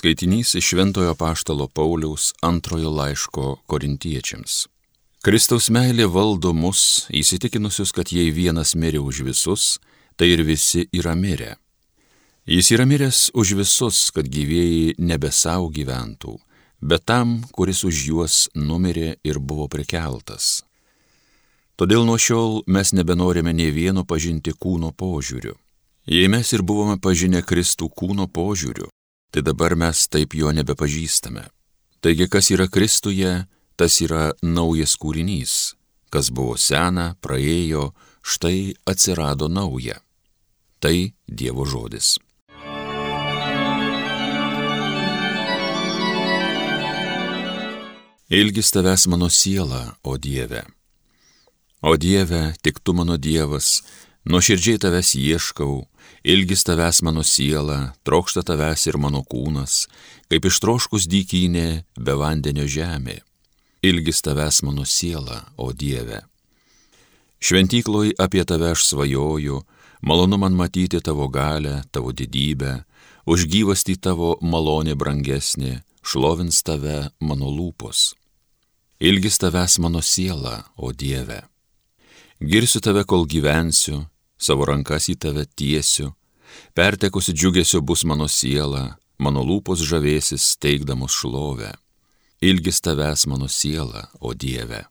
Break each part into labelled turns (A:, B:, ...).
A: Skaitinys iš Šventojo Paštalo Pauliaus antrojo laiško korintiečiams. Kristaus meilė valdo mus, įsitikinusius, kad jei vienas mirė už visus, tai ir visi yra mirę. Jis yra miręs už visus, kad gyvėjai nebe savo gyventų, bet tam, kuris už juos numirė ir buvo prikeltas. Todėl nuo šiol mes nebenorime nei vieno pažinti kūno požiūriu. Jei mes ir buvome pažinę Kristų kūno požiūriu, tai dabar mes taip jo nebepažįstame. Taigi, kas yra Kristuje, tas yra naujas kūrinys. Kas buvo sena, praėjo, štai atsirado nauja. Tai Dievo žodis. Ilgis tavęs mano siela, o Dieve. O Dieve, tik tu mano Dievas, nuoširdžiai tavęs ieškau, ilgis tavęs mano siela, trokšta tavęs ir mano kūnas, kaip ištroškus dykynė be vandenio žemė. Ilgis tavęs mano siela, o Dieve. Šventykloj apie tave aš svajoju, malonu man matyti tavo galę, tavo didybę, už gyvastį tavo malonė brangesnė, šlovins tave mano lūpos. Ilgis tavęs mano siela, o Dieve. Girsiu tave, kol gyvensiu, savo rankas į tave tiesiu, pertekusi džiugesio bus mano siela, mano lūpos žavėsis teikdamos šlovę. Ilgis tavęs mano siela, o Dieve.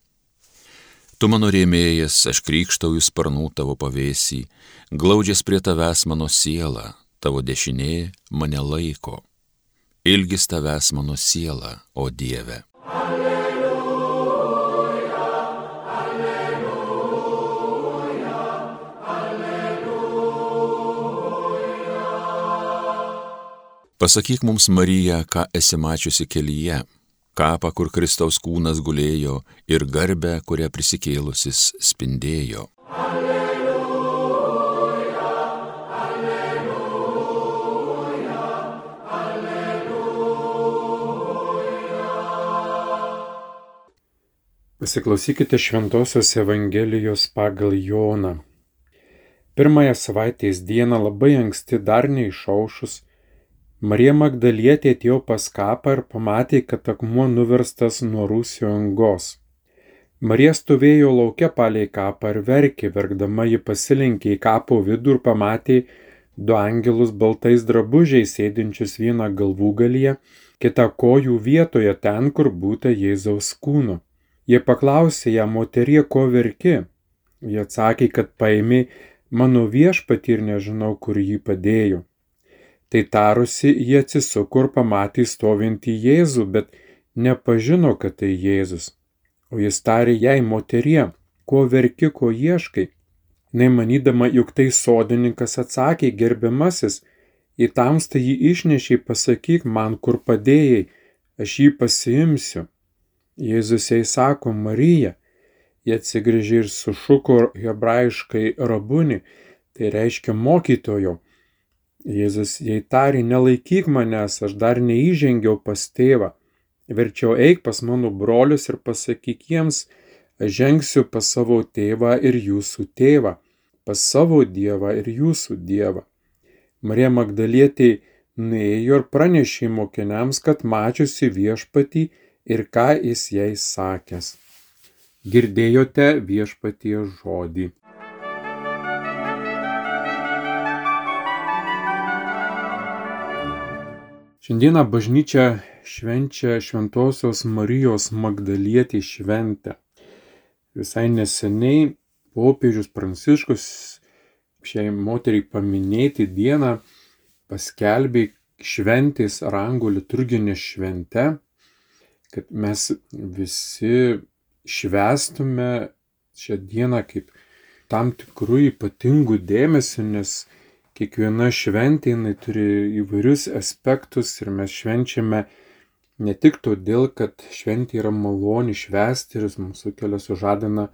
A: Tu mano rėmėjas, aš krikštauju sparnų tavo pavėsį, glaudžias prie tavęs mano siela, tavo dešinė mane laiko. Ilgis tavęs mano siela, o Dieve. Pasakyk mums, Marija, ką esi mačiusi kelyje, kapą, kur Kristaus kūnas gulėjo ir garbę, kurią prisikėlusis spindėjo. Alleluja, alleluja,
B: alleluja. Pasiklausykite Šventojios Evangelijos pagal Joną. Pirmąją savaitės dieną labai anksti dar neišaušus, Marija Magdalietė atėjo pas kapą ir pamatė, kad akmuo nuverstas nuo rūsio angos. Marija stovėjo laukia palei kapą ir verkė, verkdama ji pasilenkė į kapo vidų ir pamatė du angelus baltais drabužiais sėdinčius vieną galvų galyje, kitą kojų vietoje ten, kur būta Jėzaus kūno. Jie paklausė ją, moterie, ko verki? Jie atsakė, kad paėmė mano viešpatį ir nežinau, kur jį padėjo. Tai tarusi, jie atsisuko ir pamatė stovintį Jėzų, bet nepažino, kad tai Jėzus. O jis tarė jai, moterie, ko verki, ko ieškai. Nemanydama, juk tai sodininkas atsakė, gerbiamasis, į tamstą jį išnešiai, pasakyk man, kur padėjai, aš jį pasiimsiu. Jėzus jai sako, Marija, jie atsigrėžė ir sušuko hebrajiškai rabuni, tai reiškia mokytojo Jėzus jai tarė, nelaikyk manęs, aš dar neįžengiau pas tėvą. Verčiau eik pas mano brolius ir pasakyk jiems, aš žengsiu pas savo tėvą ir jūsų tėvą, pas savo dievą ir jūsų dievą. Marija Magdalietė nuėjo ir pranešė mokiniams, kad mačiusi viešpatį ir ką jis jai sakęs. Girdėjote viešpatie žodį. Šiandieną bažnyčia švenčia Šventojios Marijos Magdalietį šventę. Visai neseniai popiežius Pranciškus šiai moteriai paminėti dieną paskelbė šventės rangų liturginę šventę, kad mes visi švestume šią dieną kaip tam tikrų ypatingų dėmesį, nes kiekviena šventė jinai turi įvairius aspektus ir mes švenčiame ne tik todėl, kad šventė yra maloni švesti ir mums sukelia sužadina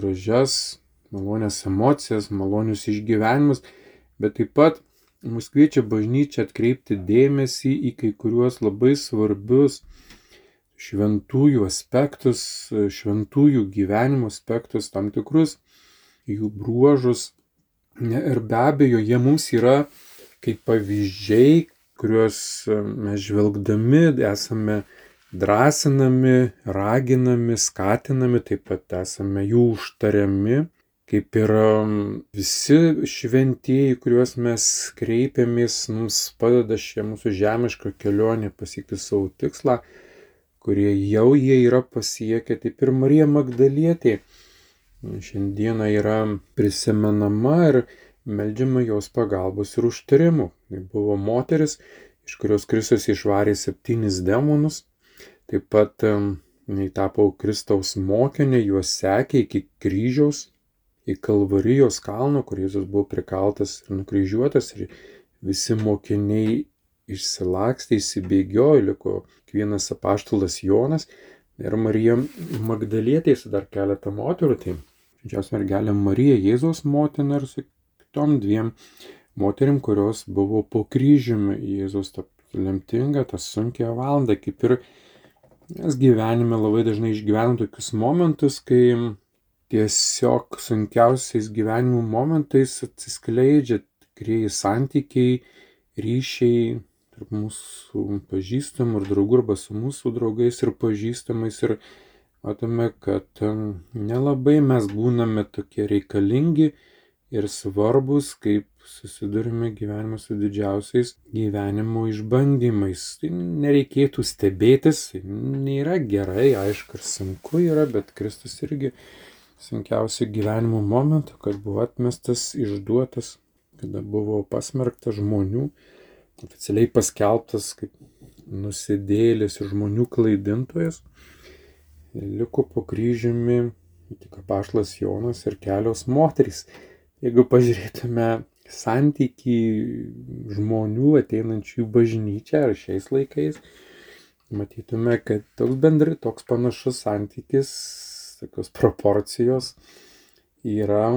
B: gražias, malonias emocijas, malonius išgyvenimus, bet taip pat mus kviečia bažnyčia atkreipti dėmesį į kai kuriuos labai svarbius šventųjų aspektus, šventųjų gyvenimo aspektus, tam tikrus jų bruožus, Ir be abejo, jie mums yra kaip pavyzdžiai, kuriuos mes žvelgdami esame drąsinami, raginami, skatinami, taip pat esame jų užtariami, kaip ir visi šventieji, kuriuos mes kreipiamės, mums padeda šią mūsų žemišką kelionę pasiekti savo tikslą, kurie jau jie yra pasiekę, taip ir Marija Magdalietė šiandieną yra prisimenama ir meldžiama jos pagalbos ir užtarimų. Tai buvo moteris, iš kurios Kristus išvarė septynis demonus, taip pat jinai tapo Kristaus mokinė, juos sekė iki kryžiaus, į Kalvarijos kalną, kur Jėzus buvo prikaltas ir nukryžiuotas ir visi mokiniai išsilakstė, įsibėgiojo, liko vienas apaštalas Jonas ir Marija Magdalietė su dar keletą moterų, tai didžiausia mergelė Marija Jėzaus motina ir su kitom dviem moterim, kurios buvo po kryžiumi. Jėzus tą lemtingą, tą sunkę valandą, kaip ir mes gyvenime labai dažnai išgyvenam tokius momentus, kai tiesiog sunkiausiais gyvenimo momentais atsiskleidžia tikrieji santykiai, ryšiai tarp mūsų pažįstamų ir draugų arba su mūsų draugais ir pažįstamais ir matome, kad nelabai mes būname tokie reikalingi ir svarbus, kaip susidurime gyvenime su didžiausiais gyvenimo išbandymais. Tai nereikėtų stebėtis, tai nėra gerai, aišku, ir sunku yra, bet Kristus irgi sunkiausių gyvenimo momentų, kad buvo atmestas, išduotas, kada buvo pasmerktas žmonių, oficialiai paskelbtas kaip nusidėlis ir žmonių klaidintojas, liko po kryžiumi tik apašlas Jonas ir kelios moterys Jeigu pažiūrėtume santyki žmonių ateinančių į bažnyčią ar šiais laikais, matytume, kad toks bendrai, toks panašus santykis, tokios proporcijos yra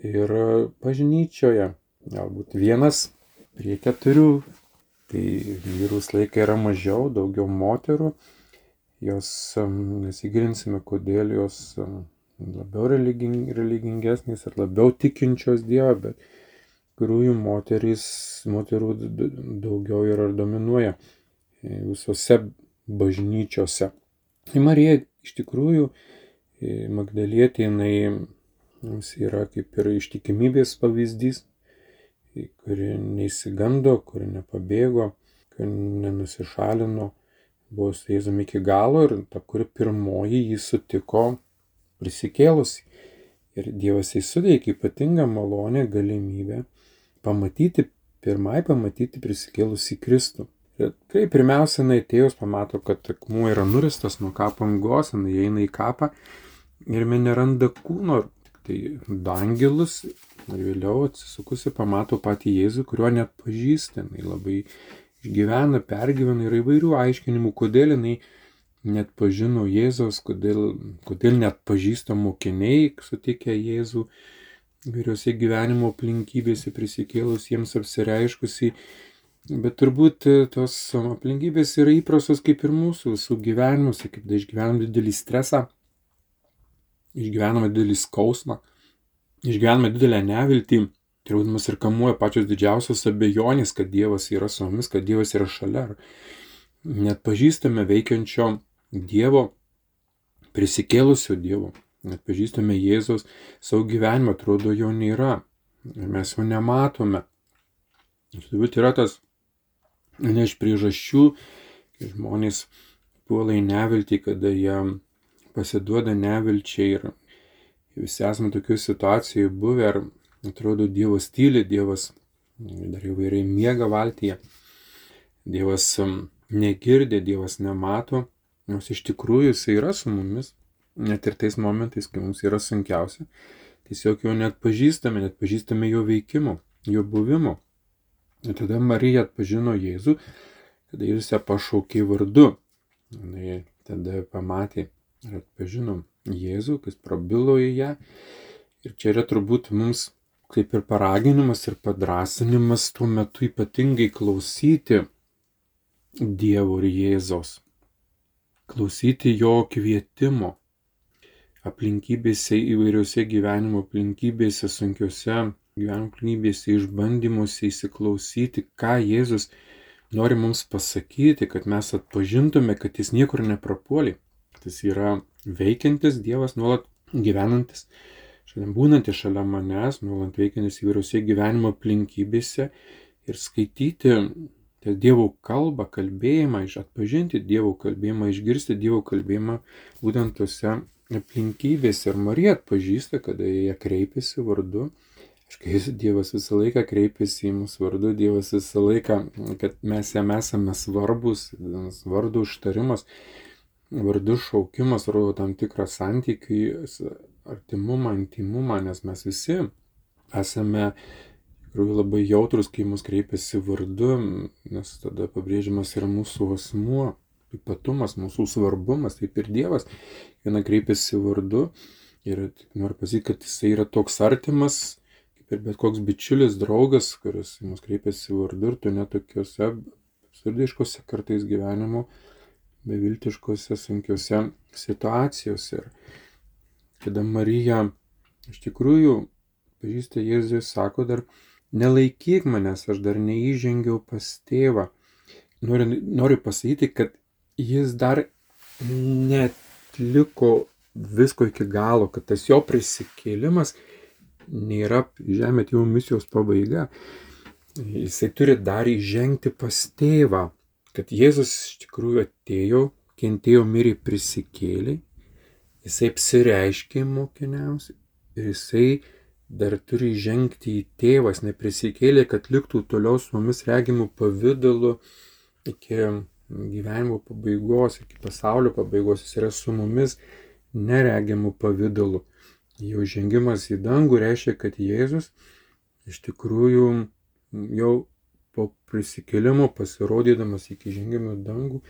B: ir bažnyčioje. Galbūt vienas prie keturių, tai vyrus laikai yra mažiau, daugiau moterų, jos nesigilinsime, kodėl jos labiau religing, religingesnės ir labiau tikinčios Dievą, bet kuriųjų moterys, moterų daugiau yra ir dominuoja e, visose bažnyčiose. Tai Marija iš tikrųjų, e, Magdalietė, jinai yra kaip ir ištikimybės pavyzdys, kuri neįsigando, kuri nepabėgo, kuri nenusišalino, buvo su Jėzumi iki galo ir ta, kuri pirmoji jį sutiko prisikėlusi. Ir Dievas jai suteikė ypatingą malonę galimybę pamatyti, pirmai pamatyti prisikėlusi Kristų. Ir kai pirmiausia, jinai atėjus pamato, kad akmuo yra nuristas nuo kapo angos, jinai eina į kapą ir me neranda kūno, tai dangelus ir vėliau atsisukusi pamato patį Jėzų, kurio net pažįsta, jinai labai išgyvena, pergyvena ir įvairių aiškinimų, kodėl jinai net pažino Jėzaus, kodėl, kodėl net pažįsta mokiniai, sutikę Jėzų vyriose gyvenimo aplinkybėse prisikėlus jiems apsireiškusi. Bet turbūt e, tos aplinkybės yra įprastos kaip ir mūsų visų gyvenimuose, kaip da išgyvenam didelį stresą, išgyvename didelį skausmą, išgyvename didelę neviltį, turbūt ir kamuoja pačios didžiausios abejonės, kad Dievas yra su mumis, kad Dievas yra šalia. Net pažįstame veikiančio Dievo, prisikėlusio Dievo. Net pažįstame Jėzaus savo gyvenimą, atrodo jo nėra. Ir mes jo nematome. Ir turbūt yra tas viena iš priežasčių, kai žmonės puola į neviltį, kada jie pasiduoda nevilčiai ir visi esame tokių situacijų buvę ir atrodo Dievas tyli, Dievas dar įvairiai miega valtyje, Dievas negirdė, Dievas nemato Nors iš tikrųjų jisai yra su mumis, net ir tais momentais, kai mums yra sunkiausia. Tiesiog jo net pažįstame, net pažįstame jo veikimo, jo buvimo. Ir tada Marija atpažino Jėzų, kada Jėzus ją pašaukė vardu. Na, tada pamatė ir atpažino Jėzų, kas prabilo į ją. Ir čia yra turbūt mums kaip ir paraginimas ir padrasinimas tuo metu ypatingai klausyti Dievo ir Jėzos klausyti jo kvietimo aplinkybėse, įvairiose gyvenimo aplinkybėse, sunkiose gyvenimo aplinkybėse, išbandymuose įsiklausyti, ką Jėzus nori mums pasakyti, kad mes atpažintume, kad jis niekur neprapuolė, jis yra veikiantis Dievas, nuolat gyvenantis, šiandien būnantis šalia manęs, nuolat veikiantis įvairiose gyvenimo aplinkybėse ir skaityti tą Dievo kalbą, kalbėjimą, iš atpažinti Dievo kalbėjimą, išgirsti Dievo kalbėjimą būtent tose aplinkybėse. Ir Marija atpažįsta, kada jie kreipiasi vardu. Aišku, Dievas visą laiką kreipiasi į mūsų vardu, Dievas visą laiką, kad mes jam esame svarbus, vardu užtarimas, vardu šaukimas rodo tam tikrą santykių, artimumą, intimumą, nes mes visi esame tikrųjų labai jautrus, kai mus kreipiasi vardu, nes tada pabrėžiamas yra mūsų asmuo, ypatumas, mūsų svarbumas, taip ir Dievas. Viena kreipiasi vardu ir noriu pasakyti, kad jisai yra toks artimas, kaip ir bet koks bičiulis, draugas, kuris mus kreipiasi vardu ir tu netokiuose absurdiškose kartais gyvenimo, beviltiškose, sunkiose situacijose. Ir kada Marija iš tikrųjų pažįsta Jėzų, sako dar, nelaikyk manęs, aš dar neįžengiau pas tėvą. Noriu, noriu pasakyti, kad jis dar netliko visko iki galo, kad tas jo prisikėlimas nėra žemė tėvų misijos pabaiga. Jisai turi dar įžengti pas tėvą, kad Jėzus iš tikrųjų atėjo, kentėjo, mirė, prisikėlė, jisai apsireiškė mokiniams ir jisai dar turi žengti į tėvas, neprisikėlė, kad liktų toliau su mumis regimų pavydalu iki gyvenimo pabaigos, iki pasaulio pabaigos, jis yra su mumis neregimų pavydalu. Jo žengimas į dangų reiškia, kad Jėzus iš tikrųjų jau po prisikėlimo pasirodydamas iki žengimo dangų,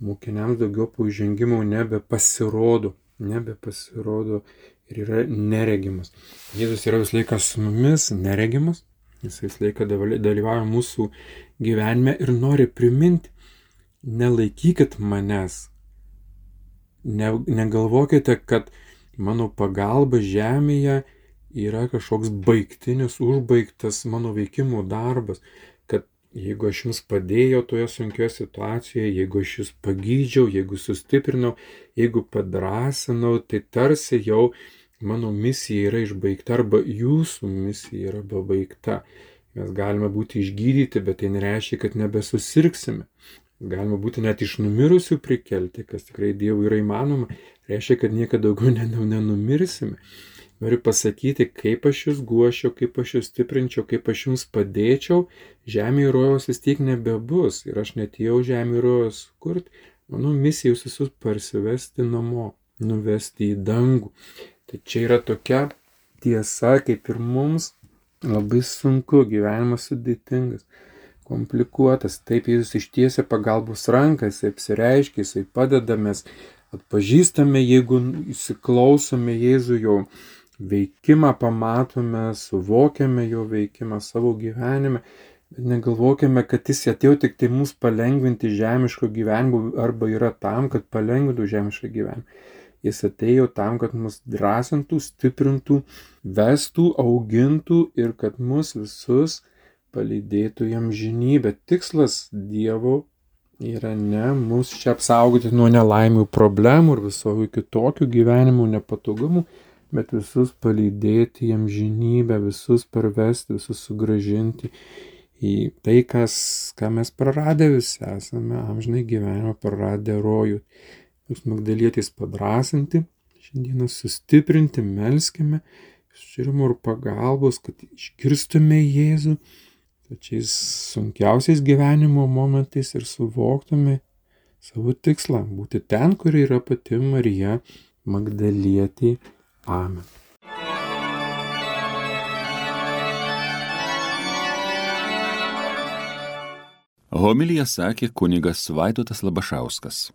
B: mokiniams daugiau po įžengimo nebepasirodo, nebepasirodo ir yra neregimas. Jėzus yra visą laiką su mumis, neregimas, jis visą laiką dalyvauja mūsų gyvenime ir nori priminti, nelaikykit manęs, ne, negalvokite, kad mano pagalba žemėje yra kažkoks baigtinis, užbaigtas mano veikimo darbas, jeigu aš jums padėjau toje sunkioje situacijoje, jeigu aš jūs pagydžiau, jeigu sustiprinau, jeigu padrasinau, tai tarsi jau mano misija yra išbaigta arba jūsų misija yra pabaigta. Mes galime būti išgydyti, bet tai nereiškia, kad nebesusirksime. Galima būti net iš numirusių prikelti, kas tikrai Dievui yra įmanoma, reiškia, kad niekada daugiau nenumirsime. Noriu pasakyti, kaip aš jūs guošiau, kaip aš jūs stiprinčiau, kaip aš jums padėčiau, žemė rojos vis tiek nebebus ir aš netėjau žemė rojos kurti, mano misija jūs visus parsivesti namo, nuvesti į dangų. Tai čia yra tokia tiesa, kaip ir mums, labai sunku, gyvenimas sudėtingas, komplikuotas. Taip jis ištiesia pagalbos ranką, jis apsireiškia, jis padeda, mes atpažįstame, jeigu įsiklausome Jėzų jo veikimą, pamatome, suvokiame jo veikimą savo gyvenime. Bet negalvokime, kad jis atėjo tik tai mus palengvinti žemiško gyvenimo arba yra tam, kad palengvintų žemišką gyvenimą. Jis atėjo tam, kad mus drąsintų, stiprintų, vestų, augintų ir kad mus visus palydėtų jam žinybę. Tikslas Dievo yra ne mus čia apsaugoti nuo nelaimių problemų ir visokių kitokių gyvenimų nepatogumų, bet visus palydėti jam žinybę, visus parvesti, visus sugražinti į tai, kas, ką mes praradę visi esame, amžinai gyvenimą praradę rojų jūs Magdalietės padrasinti, šiandieną sustiprinti, melskime, širimo ir pagalbos, kad išgirstume Jėzų pačiais sunkiausiais gyvenimo momentais ir suvoktume savo tikslą - būti ten, kur yra pati Marija Magdalietė. Amen.
A: Homilija sakė kunigas Vaidotas Labašauskas.